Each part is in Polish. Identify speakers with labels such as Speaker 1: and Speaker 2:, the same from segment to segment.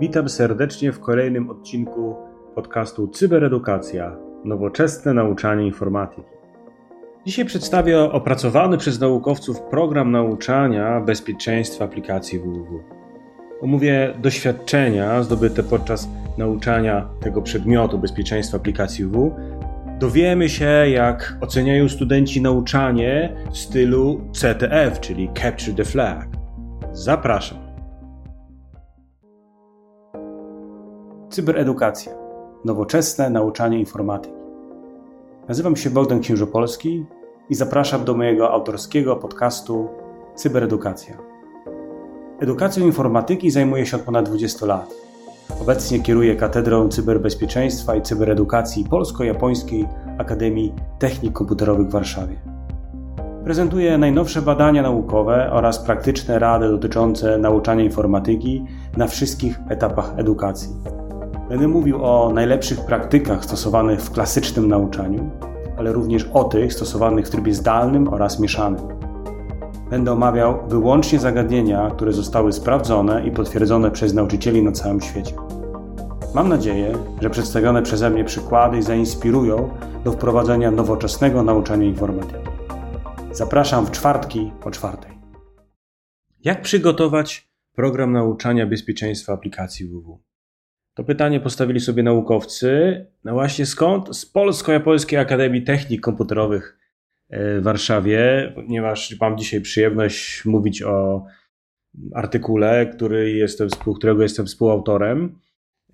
Speaker 1: Witam serdecznie w kolejnym odcinku podcastu Cyberedukacja nowoczesne nauczanie informatyki. Dzisiaj przedstawię opracowany przez naukowców program nauczania bezpieczeństwa aplikacji www. Omówię doświadczenia zdobyte podczas nauczania tego przedmiotu bezpieczeństwa aplikacji www. Dowiemy się, jak oceniają studenci nauczanie w stylu CTF, czyli Capture the Flag. Zapraszam. Cyberedukacja. Nowoczesne nauczanie informatyki. Nazywam się Bogdan Księżopolski i zapraszam do mojego autorskiego podcastu Cyberedukacja. Edukacją informatyki zajmuję się od ponad 20 lat. Obecnie kieruję Katedrą Cyberbezpieczeństwa i Cyberedukacji Polsko-Japońskiej Akademii Technik Komputerowych w Warszawie. Prezentuję najnowsze badania naukowe oraz praktyczne rady dotyczące nauczania informatyki na wszystkich etapach edukacji. Będę mówił o najlepszych praktykach stosowanych w klasycznym nauczaniu, ale również o tych stosowanych w trybie zdalnym oraz mieszanym. Będę omawiał wyłącznie zagadnienia, które zostały sprawdzone i potwierdzone przez nauczycieli na całym świecie. Mam nadzieję, że przedstawione przeze mnie przykłady zainspirują do wprowadzenia nowoczesnego nauczania informatyki. Zapraszam w czwartki o czwartej. Jak przygotować program nauczania bezpieczeństwa aplikacji www? To pytanie postawili sobie naukowcy. No właśnie skąd? Z Polsko-Japońskiej Akademii Technik Komputerowych e, w Warszawie, ponieważ mam dzisiaj przyjemność mówić o artykule, który jestem, którego jestem współautorem.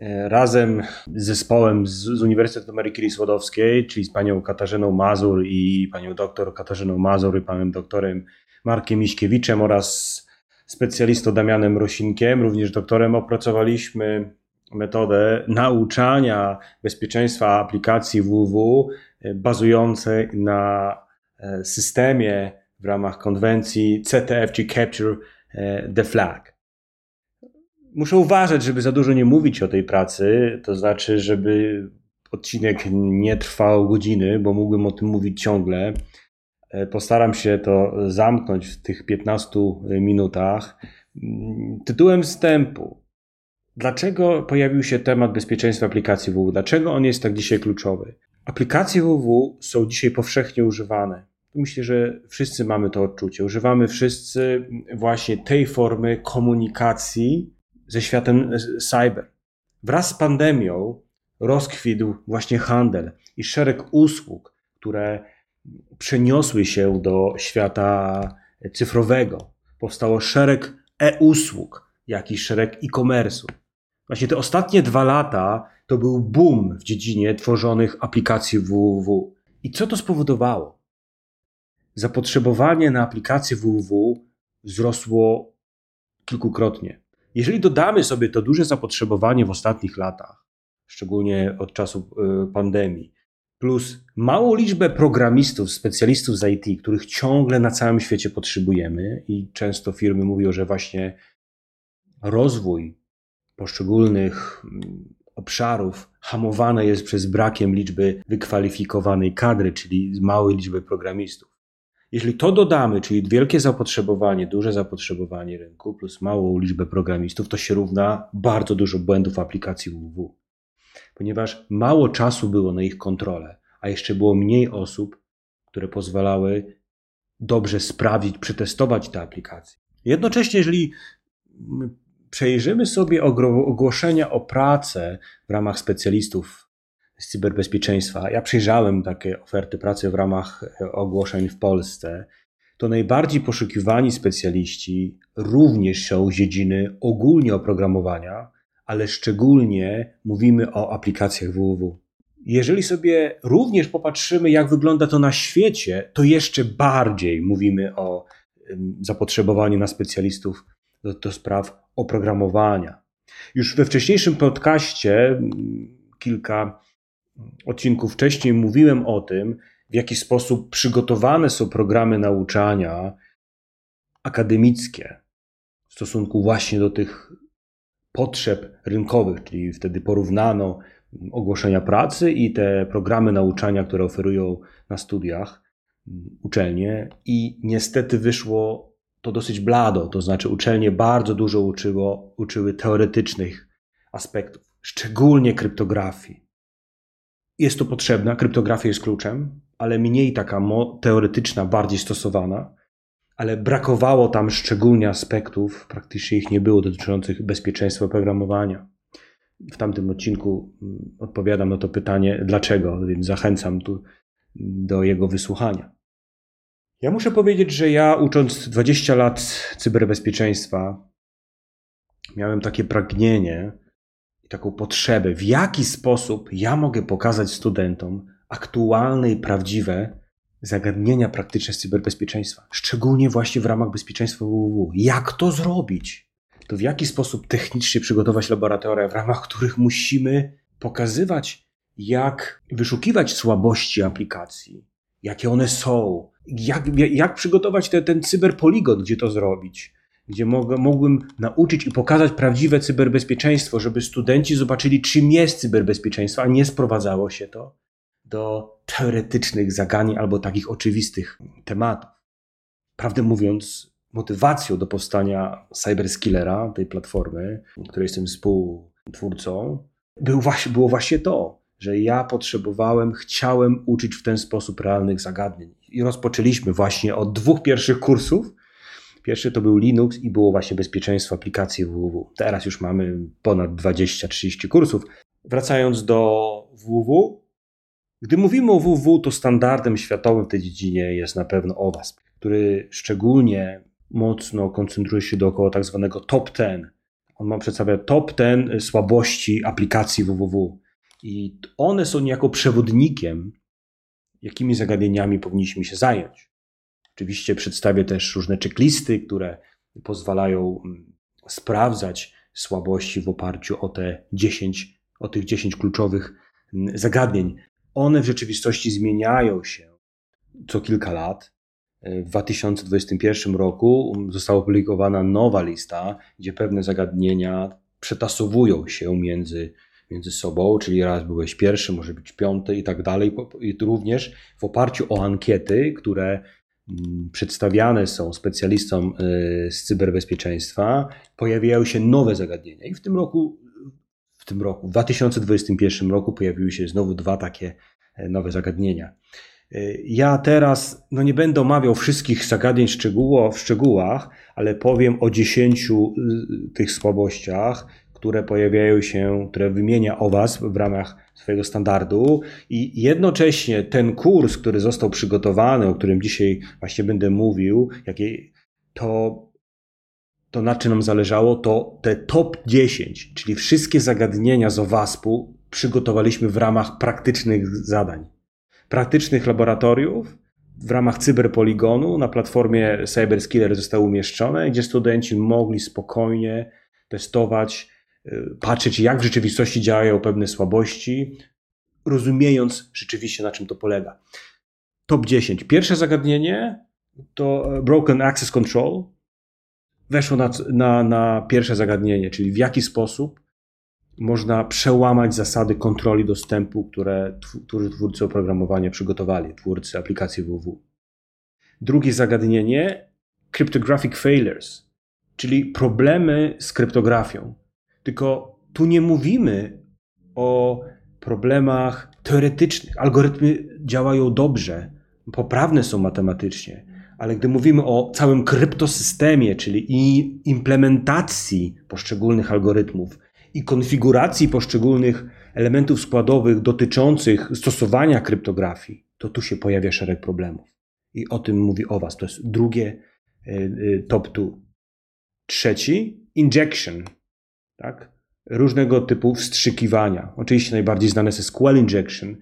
Speaker 1: E, razem z zespołem z, z Uniwersytetu Ameryki Skłodowskiej, czyli z panią Katarzyną Mazur i panią doktor Katarzyną Mazur i panem doktorem Markiem Miśkiewiczem oraz specjalistą Damianem Rosinkiem, również doktorem, opracowaliśmy metodę nauczania bezpieczeństwa aplikacji www e, bazującej na e, systemie w ramach konwencji CTF, czy Capture e, the Flag. Muszę uważać, żeby za dużo nie mówić o tej pracy, to znaczy, żeby odcinek nie trwał godziny, bo mógłbym o tym mówić ciągle. Postaram się to zamknąć w tych 15 minutach. Mm, tytułem wstępu Dlaczego pojawił się temat bezpieczeństwa aplikacji www? Dlaczego on jest tak dzisiaj kluczowy? Aplikacje www są dzisiaj powszechnie używane. Myślę, że wszyscy mamy to odczucie. Używamy wszyscy właśnie tej formy komunikacji ze światem cyber. Wraz z pandemią rozkwitł właśnie handel i szereg usług, które przeniosły się do świata cyfrowego. Powstało szereg e-usług, jak i szereg e-commerce'u. Właśnie te ostatnie dwa lata to był boom w dziedzinie tworzonych aplikacji www. I co to spowodowało? Zapotrzebowanie na aplikacje www wzrosło kilkukrotnie. Jeżeli dodamy sobie to duże zapotrzebowanie w ostatnich latach, szczególnie od czasu e, pandemii, plus małą liczbę programistów, specjalistów z IT, których ciągle na całym świecie potrzebujemy, i często firmy mówią, że właśnie rozwój poszczególnych mm, obszarów hamowane jest przez brakiem liczby wykwalifikowanej kadry, czyli małej liczby programistów. Jeśli to dodamy, czyli wielkie zapotrzebowanie, duże zapotrzebowanie rynku plus małą liczbę programistów, to się równa bardzo dużo błędów aplikacji www. Ponieważ mało czasu było na ich kontrolę, a jeszcze było mniej osób, które pozwalały dobrze sprawdzić, przetestować te aplikacje. Jednocześnie, jeżeli przejrzymy sobie ogłoszenia o pracę w ramach specjalistów z cyberbezpieczeństwa. Ja przejrzałem takie oferty pracy w ramach e, ogłoszeń w Polsce. To najbardziej poszukiwani specjaliści również są z dziedziny ogólnie oprogramowania, ale szczególnie mówimy o aplikacjach www. Jeżeli sobie również popatrzymy, jak wygląda to na świecie, to jeszcze bardziej mówimy o zapotrzebowaniu na specjalistów do, do spraw oprogramowania. Już we wcześniejszym podcaście, kilka odcinków wcześniej, mówiłem o tym, w jaki sposób przygotowane są programy nauczania akademickie w stosunku właśnie do tych potrzeb rynkowych, czyli wtedy porównano ogłoszenia pracy i te programy nauczania, które oferują na studiach uczelnie, i niestety wyszło to dosyć blado, to znaczy uczelnie bardzo dużo uczyło, uczyły teoretycznych aspektów, szczególnie kryptografii. Jest to potrzebna, kryptografia jest kluczem, ale mniej taka teoretyczna, bardziej stosowana, ale brakowało tam szczególnie aspektów, praktycznie ich nie było, dotyczących bezpieczeństwa oprogramowania. W tamtym odcinku mm, odpowiadam na to pytanie, dlaczego, więc zachęcam tu do jego wysłuchania. Ja muszę powiedzieć, że ja ucząc 20 lat cyberbezpieczeństwa, miałem takie pragnienie i taką potrzebę, w jaki sposób ja mogę pokazać studentom aktualne i prawdziwe zagadnienia praktyczne z cyberbezpieczeństwa, szczególnie właśnie w ramach bezpieczeństwa www. Jak to zrobić? To w jaki sposób technicznie przygotować laboratoria, w ramach których musimy pokazywać, jak wyszukiwać słabości aplikacji, jakie one są, jak, jak przygotować te, ten cyberpoligon, gdzie to zrobić, gdzie mogę, mógłbym nauczyć i pokazać prawdziwe cyberbezpieczeństwo, żeby studenci zobaczyli, czym jest cyberbezpieczeństwo, a nie sprowadzało się to do teoretycznych zagadnień albo takich oczywistych tematów. Prawdę mówiąc, motywacją do powstania Cyberskillera, tej platformy, której jestem współtwórcą, był właśnie, było właśnie to, że ja potrzebowałem, chciałem uczyć w ten sposób realnych zagadnień. I rozpoczęliśmy właśnie od dwóch pierwszych kursów. Pierwszy to był Linux i było właśnie bezpieczeństwo aplikacji www. Teraz już mamy ponad 20-30 kursów. Wracając do www, gdy mówimy o WW, to standardem światowym w tej dziedzinie jest na pewno OWASP, który szczególnie mocno koncentruje się dookoła tak zwanego top 10. On ma przedstawiać top 10 słabości aplikacji www. I one są niejako przewodnikiem, jakimi zagadnieniami powinniśmy się zająć. Oczywiście przedstawię też różne checklisty, które pozwalają mm, sprawdzać słabości w oparciu o te 10, o tych 10 kluczowych mm, zagadnień. One w rzeczywistości zmieniają się co kilka lat. W 2021 roku została opublikowana nowa lista, gdzie pewne zagadnienia przetasowują się między, między sobą, czyli raz byłeś pierwszy, może być piąty i tak dalej. I również w oparciu o ankiety, które mm, przedstawiane są specjalistom y, z cyberbezpieczeństwa, pojawiają się nowe zagadnienia. I w tym roku w tym roku. W 2021 roku pojawiły się znowu dwa takie e, nowe zagadnienia. E, ja teraz no nie będę omawiał wszystkich zagadnień w szczegółach, ale powiem o dziesięciu y, tych słabościach, które pojawiają się, które wymienia o Was w ramach swojego standardu i jednocześnie ten kurs, który został przygotowany, o którym dzisiaj właśnie będę mówił, to to na czym nam zależało, to te top 10, czyli wszystkie zagadnienia z OWASP-u przygotowaliśmy w ramach praktycznych zadań. Praktycznych laboratoriów, w ramach cyberpoligonu na platformie CyberSkiller zostały umieszczone, gdzie studenci mogli spokojnie testować, patrzeć jak w rzeczywistości działają pewne słabości, rozumiejąc rzeczywiście na czym to polega. Top 10. Pierwsze zagadnienie to Broken Access Control, weszło na, na, na pierwsze zagadnienie, czyli w jaki sposób można przełamać zasady kontroli dostępu, które twórcy oprogramowania przygotowali, twórcy aplikacji www. Drugie zagadnienie cryptographic failures, czyli problemy z kryptografią. Tylko tu nie mówimy o problemach teoretycznych. Algorytmy działają dobrze, poprawne są matematycznie, ale gdy mówimy o całym kryptosystemie, czyli i implementacji poszczególnych algorytmów i konfiguracji poszczególnych elementów składowych dotyczących stosowania kryptografii, to tu się pojawia szereg problemów. I o tym mówi o Was. To jest drugie e, e, top two. Trzeci, injection. Tak? Różnego typu wstrzykiwania. Oczywiście najbardziej znane jest SQL injection,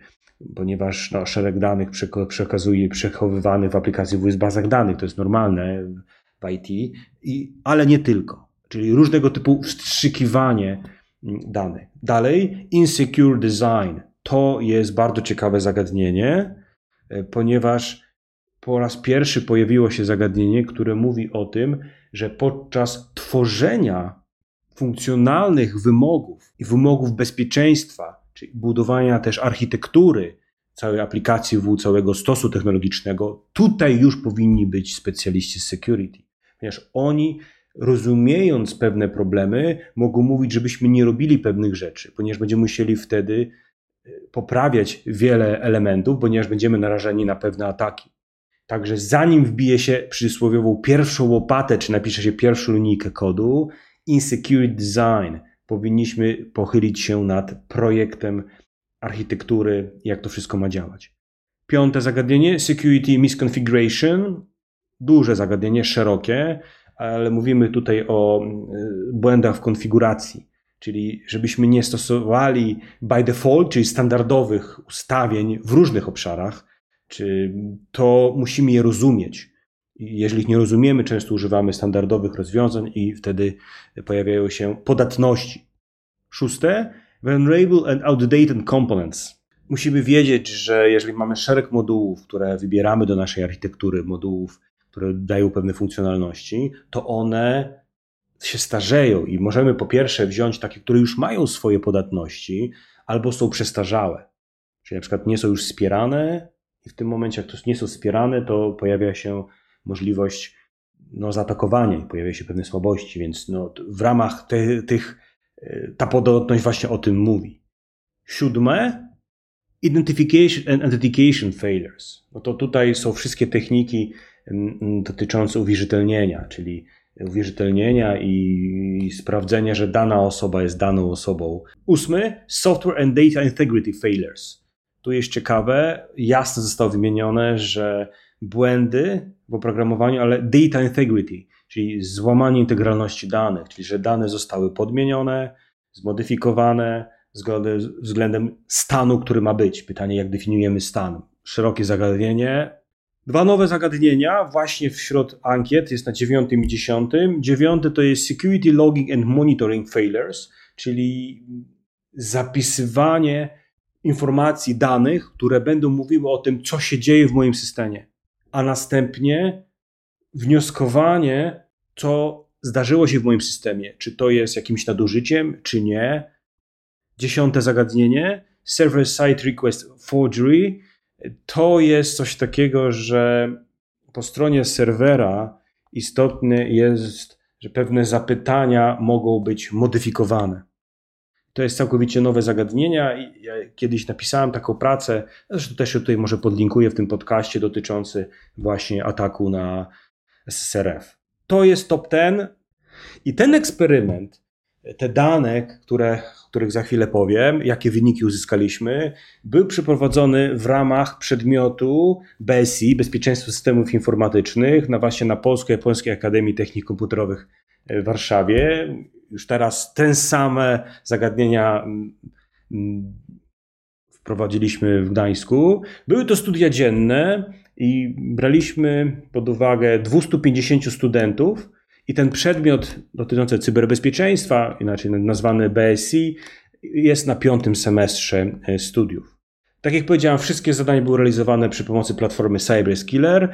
Speaker 1: ponieważ no, szereg danych przekazuje przechowywany w aplikacji w bazach danych, to jest normalne w IT, i, ale nie tylko. Czyli różnego typu wstrzykiwanie mm, danych. Dalej, insecure design. To jest bardzo ciekawe zagadnienie, e, ponieważ po raz pierwszy pojawiło się zagadnienie, które mówi o tym, że podczas tworzenia funkcjonalnych wymogów i wymogów bezpieczeństwa czyli budowania też architektury całej aplikacji w całego stosu technologicznego, tutaj już powinni być specjaliści z security, ponieważ oni rozumiejąc pewne problemy, mogą mówić, żebyśmy nie robili pewnych rzeczy, ponieważ będziemy musieli wtedy e, poprawiać wiele elementów, ponieważ będziemy narażeni na pewne ataki. Także zanim wbije się przysłowiową pierwszą łopatę, czy napisze się pierwszą linijkę kodu, Insecure Design, powinniśmy pochylić się nad projektem architektury, jak to wszystko ma działać. Piąte zagadnienie, Security Misconfiguration. Duże zagadnienie, szerokie, ale mówimy tutaj o y, błędach w konfiguracji, czyli żebyśmy nie stosowali by default, czyli standardowych ustawień w różnych obszarach, czy to musimy je rozumieć. Jeżeli ich nie rozumiemy, często używamy standardowych rozwiązań i wtedy pojawiają się podatności. Szóste, vulnerable and outdated components. Musimy wiedzieć, że jeżeli mamy szereg modułów, które wybieramy do naszej architektury, modułów, które dają pewne funkcjonalności, to one się starzeją i możemy po pierwsze wziąć takie, które już mają swoje podatności, albo są przestarzałe. Czyli na przykład nie są już wspierane, i w tym momencie, jak to nie są wspierane, to pojawia się możliwość no, zaatakowania i pojawia się pewne słabości, więc no, w ramach te, tych e, ta podatność właśnie o tym mówi. Siódme, identification and authentication failures. No to tutaj są wszystkie techniki dotyczące uwierzytelnienia, czyli uwierzytelnienia i sprawdzenia, że dana osoba jest daną osobą. Ósmy, software and data integrity failures. Tu jest ciekawe, jasno zostało wymienione, że błędy w oprogramowaniu, ale data integrity, czyli złamanie integralności danych, czyli że dane zostały podmienione, zmodyfikowane względem stanu, który ma być. Pytanie, jak definiujemy stan. Szerokie zagadnienie. Dwa nowe zagadnienia właśnie wśród ankiet jest na dziewiątym i dziesiątym. Dziewiąty to jest Security Logging and Monitoring Failures, czyli zapisywanie informacji, danych, które będą mówiły o tym, co się dzieje w moim systemie, a następnie wnioskowanie, co zdarzyło się w moim systemie, czy to jest jakimś nadużyciem, czy nie. Dziesiąte zagadnienie, server-side request forgery, to jest coś takiego, że po stronie serwera istotne jest, że pewne zapytania mogą być modyfikowane. To jest całkowicie nowe zagadnienia. Ja kiedyś napisałem taką pracę, zresztą też tutaj może podlinkuję w tym podcaście dotyczący właśnie ataku na SSRF. To jest top ten i ten eksperyment, te dane, które, których za chwilę powiem, jakie wyniki uzyskaliśmy, był przeprowadzony w ramach przedmiotu BSI, Bezpieczeństwo Systemów Informatycznych, na właśnie na Polsko-Japońskiej Akademii Technik Komputerowych w Warszawie już teraz te same zagadnienia mm, mm, wprowadziliśmy w Gdańsku. Były to studia dzienne i braliśmy pod uwagę 250 studentów i ten przedmiot dotyczący cyberbezpieczeństwa, inaczej nazwany BSI, jest na piątym semestrze e, studiów. Tak jak powiedziałem, wszystkie zadania były realizowane przy pomocy platformy CyberSkiller.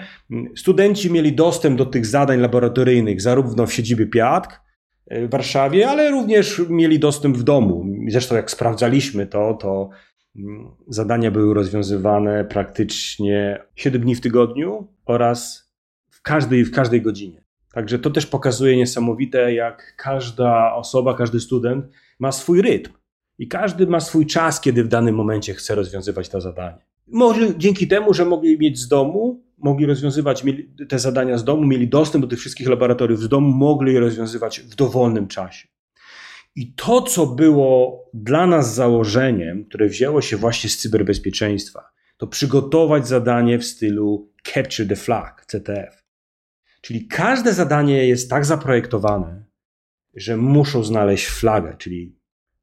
Speaker 1: Studenci mieli dostęp do tych zadań laboratoryjnych zarówno w siedzibie PIATK, w Warszawie, ale również mieli dostęp w domu. Zresztą jak sprawdzaliśmy to, to mm, zadania były rozwiązywane praktycznie 7 dni w tygodniu oraz w każdej, w każdej godzinie. Także to też pokazuje niesamowite, jak każda osoba, każdy student ma swój rytm i każdy ma swój czas, kiedy w danym momencie chce rozwiązywać to zadanie. Może dzięki temu, że mogli mieć z domu mogli rozwiązywać te zadania z domu, mieli dostęp do tych wszystkich laboratoriów z domu, mogli je rozwiązywać w dowolnym czasie. I to, co było dla nas założeniem, które wzięło się właśnie z cyberbezpieczeństwa, to przygotować zadanie w stylu Capture the Flag, CTF. Czyli każde zadanie jest tak zaprojektowane, że muszą znaleźć flagę, czyli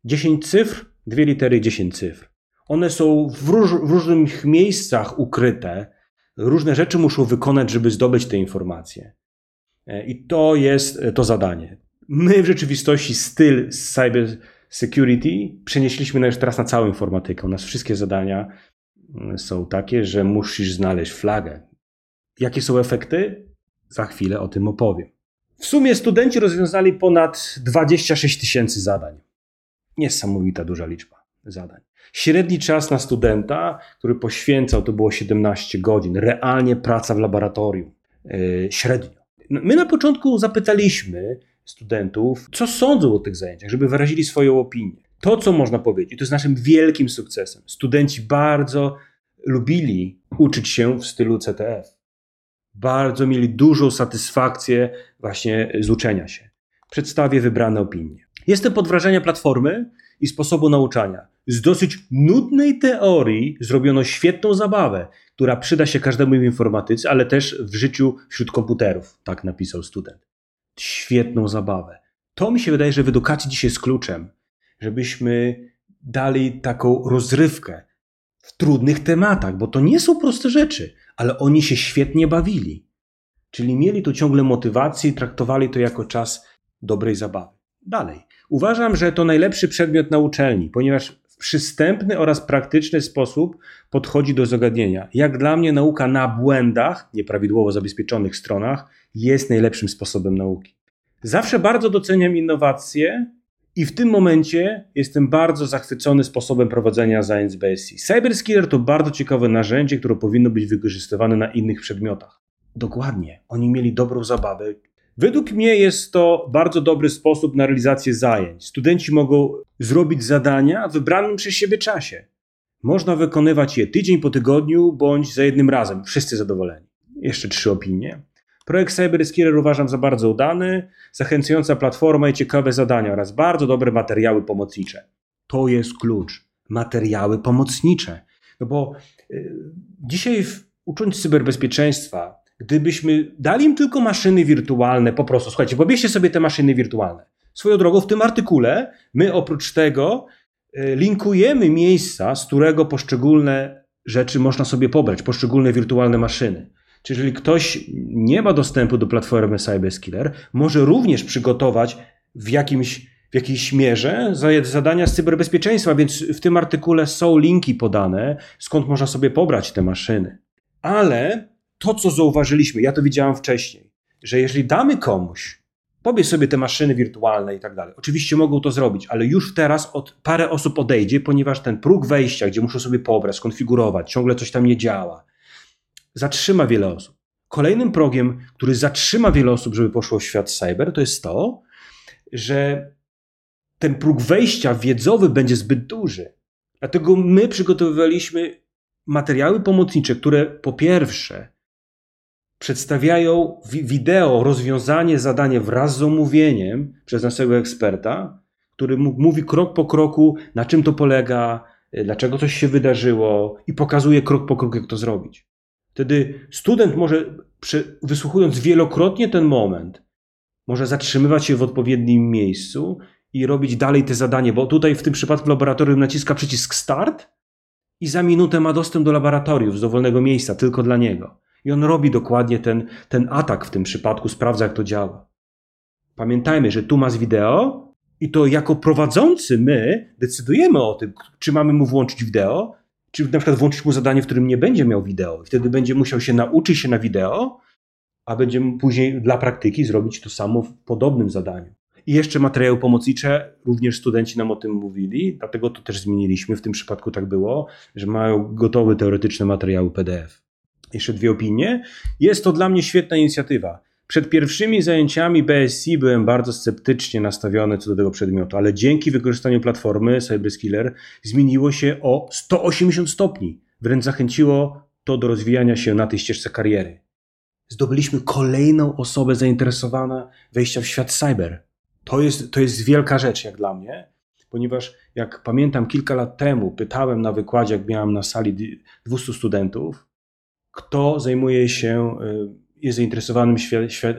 Speaker 1: 10 cyfr, dwie litery, 10 cyfr. One są w, róż, w różnych miejscach ukryte, różne rzeczy muszą wykonać, żeby zdobyć te informacje. E, I to jest e, to zadanie. My w rzeczywistości styl cyber security przenieśliśmy teraz na całą informatykę. U nas wszystkie zadania mm, są takie, że musisz znaleźć flagę. Jakie są efekty? Za chwilę o tym opowiem. W sumie studenci rozwiązali ponad 26 tysięcy zadań. Niesamowita duża liczba zadań. Średni czas na studenta, który poświęcał, to było 17 godzin. Realnie praca w laboratorium. Yy, średnio. No, my na początku zapytaliśmy, studentów, co sądzą o tych zajęciach, żeby wyrazili swoją opinię. To, co można powiedzieć, to jest naszym wielkim sukcesem. Studenci bardzo lubili uczyć się w stylu CTF. Bardzo mieli dużą satysfakcję właśnie z uczenia się. Przedstawię wybrane opinie. Jestem pod wrażeniem platformy i sposobu nauczania. Z dosyć nudnej teorii zrobiono świetną zabawę, która przyda się każdemu w informatyce, ale też w życiu wśród komputerów, tak napisał student. Świetną zabawę. To mi się wydaje, że w edukacji dzisiaj jest kluczem, żebyśmy dali taką rozrywkę w trudnych tematach, bo to nie są proste rzeczy, ale oni się świetnie bawili. Czyli mieli tu ciągle motywację i traktowali to jako czas dobrej zabawy. Dalej. Uważam, że to najlepszy przedmiot na uczelni, ponieważ w przystępny oraz praktyczny sposób podchodzi do zagadnienia. Jak dla mnie nauka na błędach, nieprawidłowo zabezpieczonych stronach, jest najlepszym sposobem nauki. Zawsze bardzo doceniam innowacje i w tym momencie jestem bardzo zachwycony sposobem prowadzenia zajęć z BSC. Cyberskiller to bardzo ciekawe narzędzie, które powinno być wykorzystywane na innych przedmiotach. Dokładnie. Oni mieli dobrą zabawę, Według mnie jest to bardzo dobry sposób na realizację zajęć. Studenci mogą zrobić zadania w wybranym przez siebie czasie. Można wykonywać je tydzień po tygodniu bądź za jednym razem. Wszyscy zadowoleni. Jeszcze trzy opinie. Projekt CyberSkiller uważam za bardzo udany, zachęcająca platforma i ciekawe zadania oraz bardzo dobre materiały pomocnicze. To jest klucz. Materiały pomocnicze. No bo y, dzisiaj w, ucząc cyberbezpieczeństwa, gdybyśmy dali im tylko maszyny wirtualne, po prostu, słuchajcie, wyobraźcie sobie te maszyny wirtualne. Swoją drogą, w tym artykule my oprócz tego e, linkujemy miejsca, z którego poszczególne rzeczy można sobie pobrać, poszczególne wirtualne maszyny. Czyli jeżeli ktoś nie ma dostępu do platformy CyberSkiller, może również przygotować w jakimś w jakiejś mierze zadania z cyberbezpieczeństwa, więc w tym artykule są linki podane, skąd można sobie pobrać te maszyny. Ale to, co zauważyliśmy, ja to widziałem wcześniej, że jeżeli damy komuś, pobierz sobie te maszyny wirtualne i tak dalej, oczywiście mogą to zrobić, ale już teraz od parę osób odejdzie, ponieważ ten próg wejścia, gdzie muszą sobie pobrać, skonfigurować, ciągle coś tam nie działa, zatrzyma wiele osób. Kolejnym progiem, który zatrzyma wiele osób, żeby poszło w świat cyber, to jest to, że ten próg wejścia wiedzowy będzie zbyt duży. Dlatego my przygotowywaliśmy materiały pomocnicze, które po pierwsze przedstawiają wideo rozwiązanie zadania wraz z omówieniem przez naszego eksperta, który mówi krok po kroku, na czym to polega, y, dlaczego coś się wydarzyło i pokazuje krok po kroku, jak to zrobić. Wtedy student może, wysłuchując wielokrotnie ten moment, może zatrzymywać się w odpowiednim miejscu i robić dalej te zadanie, bo tutaj w tym przypadku laboratorium naciska przycisk start i za minutę ma dostęp do laboratorium z dowolnego miejsca tylko dla niego. I on robi dokładnie ten, ten atak w tym przypadku, sprawdza jak to działa. Pamiętajmy, że tu masz wideo i to jako prowadzący my decydujemy o tym, czy mamy mu włączyć wideo, czy na przykład włączyć mu zadanie, w którym nie będzie miał wideo. Wtedy będzie musiał się nauczyć się na wideo, a będzie później dla praktyki zrobić to samo w podobnym zadaniu. I jeszcze materiały pomocnicze, również studenci nam o tym mówili, dlatego to też zmieniliśmy. W tym przypadku tak było, że mają gotowe teoretyczne materiały PDF jeszcze dwie opinie. Jest to dla mnie świetna inicjatywa. Przed pierwszymi zajęciami BSC byłem bardzo sceptycznie nastawiony co do tego przedmiotu, ale dzięki wykorzystaniu platformy Cyberskiller zmieniło się o 180 stopni. Wręcz zachęciło to do rozwijania się na tej ścieżce kariery. Zdobyliśmy kolejną osobę zainteresowaną wejścia w świat cyber. To jest, to jest wielka rzecz jak dla mnie, ponieważ jak pamiętam kilka lat temu pytałem na wykładzie, jak miałem na sali 200 studentów, kto zajmuje się, y, jest zainteresowanym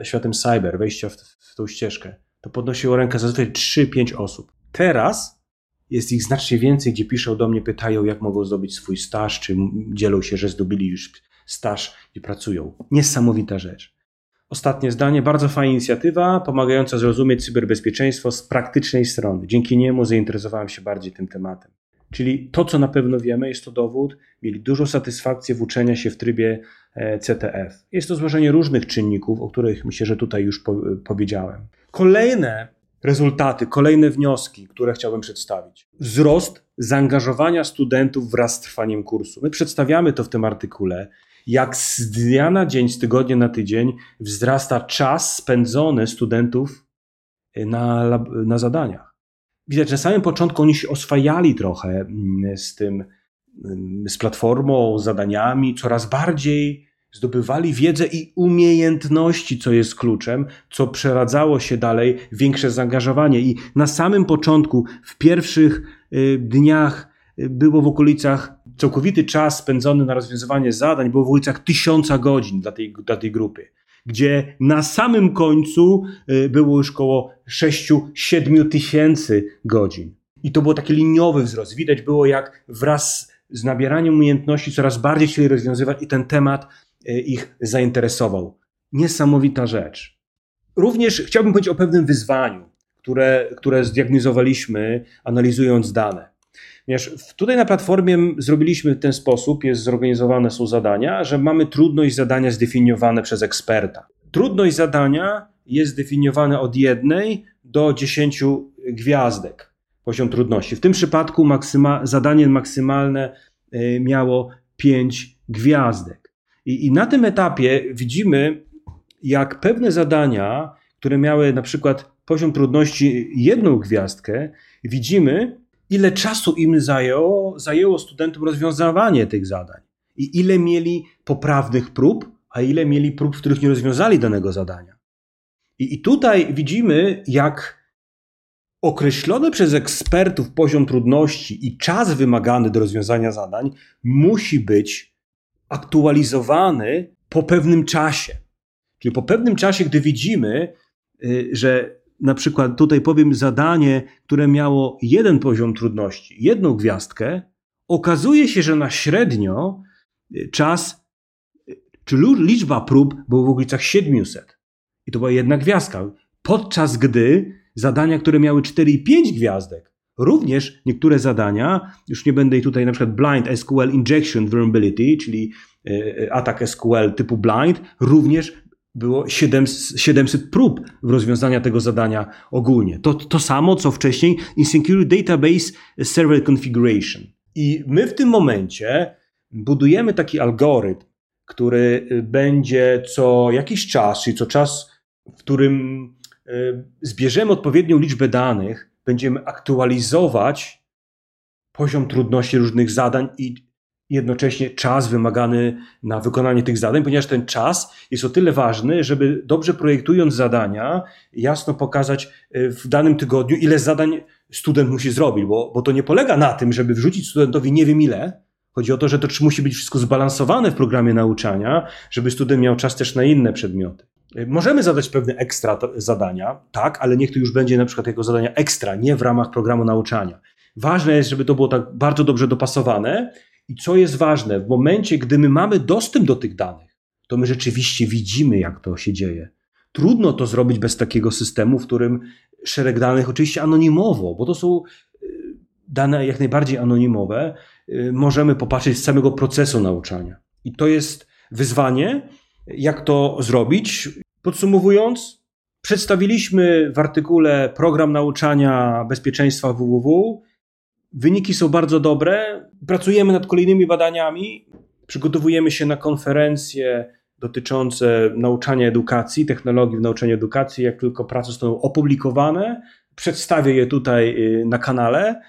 Speaker 1: światem cyber, wejścia w, w tą ścieżkę, to podnosiło rękę zazwyczaj 3-5 osób. Teraz jest ich znacznie więcej, gdzie piszą do mnie, pytają, jak mogą zdobyć swój staż, czy dzielą się, że zdobyli już staż i pracują. Niesamowita rzecz. Ostatnie zdanie, bardzo fajna inicjatywa, pomagająca zrozumieć cyberbezpieczeństwo z praktycznej strony. Dzięki niemu zainteresowałem się bardziej tym tematem. Czyli to, co na pewno wiemy, jest to dowód, mieli dużą satysfakcję w uczenia się w trybie e, CTF. Jest to złożenie różnych czynników, o których myślę, że tutaj już powiedziałem. Kolejne rezultaty, kolejne wnioski, które chciałbym przedstawić. Wzrost zaangażowania studentów wraz z trwaniem kursu. My przedstawiamy to w tym artykule, jak z dnia na dzień, z tygodnia na tydzień wzrasta czas spędzony studentów na, na zadaniach. Widać, na samym początku oni się oswajali trochę mm, z tym, mm, z platformą, z zadaniami, coraz bardziej zdobywali wiedzę i umiejętności, co jest kluczem, co przeradzało się dalej w większe zaangażowanie. I na samym początku, w pierwszych y, dniach, y, było w okolicach całkowity czas spędzony na rozwiązywanie zadań, było w okolicach tysiąca godzin dla tej, dla tej grupy gdzie na samym końcu y, było już około 6-7 tysięcy godzin. I to był taki liniowy wzrost. Widać było, jak wraz z nabieraniem umiejętności coraz bardziej chcieli rozwiązywać i ten temat y, ich zainteresował. Niesamowita rzecz. Również chciałbym powiedzieć o pewnym wyzwaniu, które, które zdiagnozowaliśmy, analizując dane. Ponieważ tutaj na platformie zrobiliśmy w ten sposób, jest zorganizowane są zadania, że mamy trudność zadania zdefiniowane przez eksperta. Trudność zadania jest zdefiniowana od jednej do dziesięciu gwiazdek, poziom trudności. W tym przypadku maksyma, zadanie maksymalne e, miało pięć gwiazdek. I, I na tym etapie widzimy, jak pewne zadania, które miały na przykład poziom trudności jedną gwiazdkę, widzimy, ile czasu im zajęło, zajęło studentom rozwiązywanie tych zadań i ile mieli poprawnych prób, a ile mieli prób, w których nie rozwiązali danego zadania. I, i tutaj widzimy, jak określony przez ekspertów poziom trudności i czas wymagany do rozwiązania zadań musi być aktualizowany po pewnym czasie. Czyli po pewnym czasie, gdy widzimy, y, że na przykład tutaj powiem zadanie, które miało jeden poziom trudności, jedną gwiazdkę, okazuje się, że na średnio y, czas, y, czy liczba prób była w okolicach 700. I to była jedna gwiazdka. Podczas gdy zadania, które miały 4 i 5 gwiazdek, również niektóre zadania, już nie będę tutaj na przykład blind SQL injection vulnerability, czyli y, atak SQL typu blind, również było 700 prób w rozwiązania tego zadania ogólnie. To, to samo, co wcześniej Insecure Database Server Configuration. I my w tym momencie budujemy taki algorytm, który będzie co jakiś czas, czyli co czas, w którym y, zbierzemy odpowiednią liczbę danych, będziemy aktualizować poziom trudności różnych zadań i jednocześnie czas wymagany na wykonanie tych zadań, ponieważ ten czas jest o tyle ważny, żeby dobrze projektując zadania, jasno pokazać e, w danym tygodniu, ile zadań student musi zrobić, bo, bo to nie polega na tym, żeby wrzucić studentowi nie wiem ile. Chodzi o to, że to musi być wszystko zbalansowane w programie nauczania, żeby student miał czas też na inne przedmioty. E, możemy zadać pewne ekstra zadania, tak, ale niech to już będzie na przykład jako zadania ekstra, nie w ramach programu nauczania. Ważne jest, żeby to było tak bardzo dobrze dopasowane i co jest ważne, w momencie, gdy my mamy dostęp do tych danych, to my rzeczywiście widzimy, jak to się dzieje. Trudno to zrobić bez takiego systemu, w którym szereg danych, oczywiście anonimowo, bo to są y, dane jak najbardziej anonimowe, y, możemy popatrzeć z samego procesu nauczania. I to jest wyzwanie, jak to zrobić. Podsumowując, przedstawiliśmy w artykule program nauczania bezpieczeństwa www Wyniki są bardzo dobre. Pracujemy nad kolejnymi badaniami. Przygotowujemy się na konferencje dotyczące nauczania edukacji, technologii w nauczaniu edukacji. Jak tylko prace zostaną opublikowane, przedstawię je tutaj y, na kanale,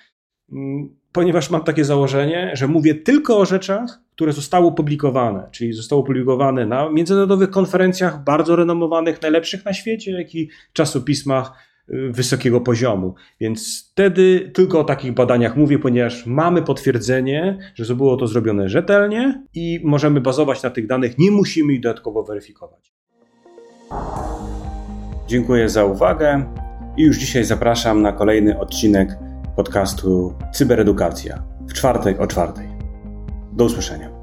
Speaker 1: mm, ponieważ mam takie założenie, że mówię tylko o rzeczach, które zostały opublikowane, czyli zostały opublikowane na międzynarodowych konferencjach bardzo renomowanych, najlepszych na świecie, jak i czasopismach wysokiego poziomu. Więc wtedy tylko o takich badaniach mówię, ponieważ mamy potwierdzenie, że było to zrobione rzetelnie i możemy bazować na tych danych, nie musimy ich dodatkowo weryfikować. Dziękuję za uwagę i już dzisiaj zapraszam na kolejny odcinek podcastu Cyberedukacja w czwartek o czwartej. Do usłyszenia.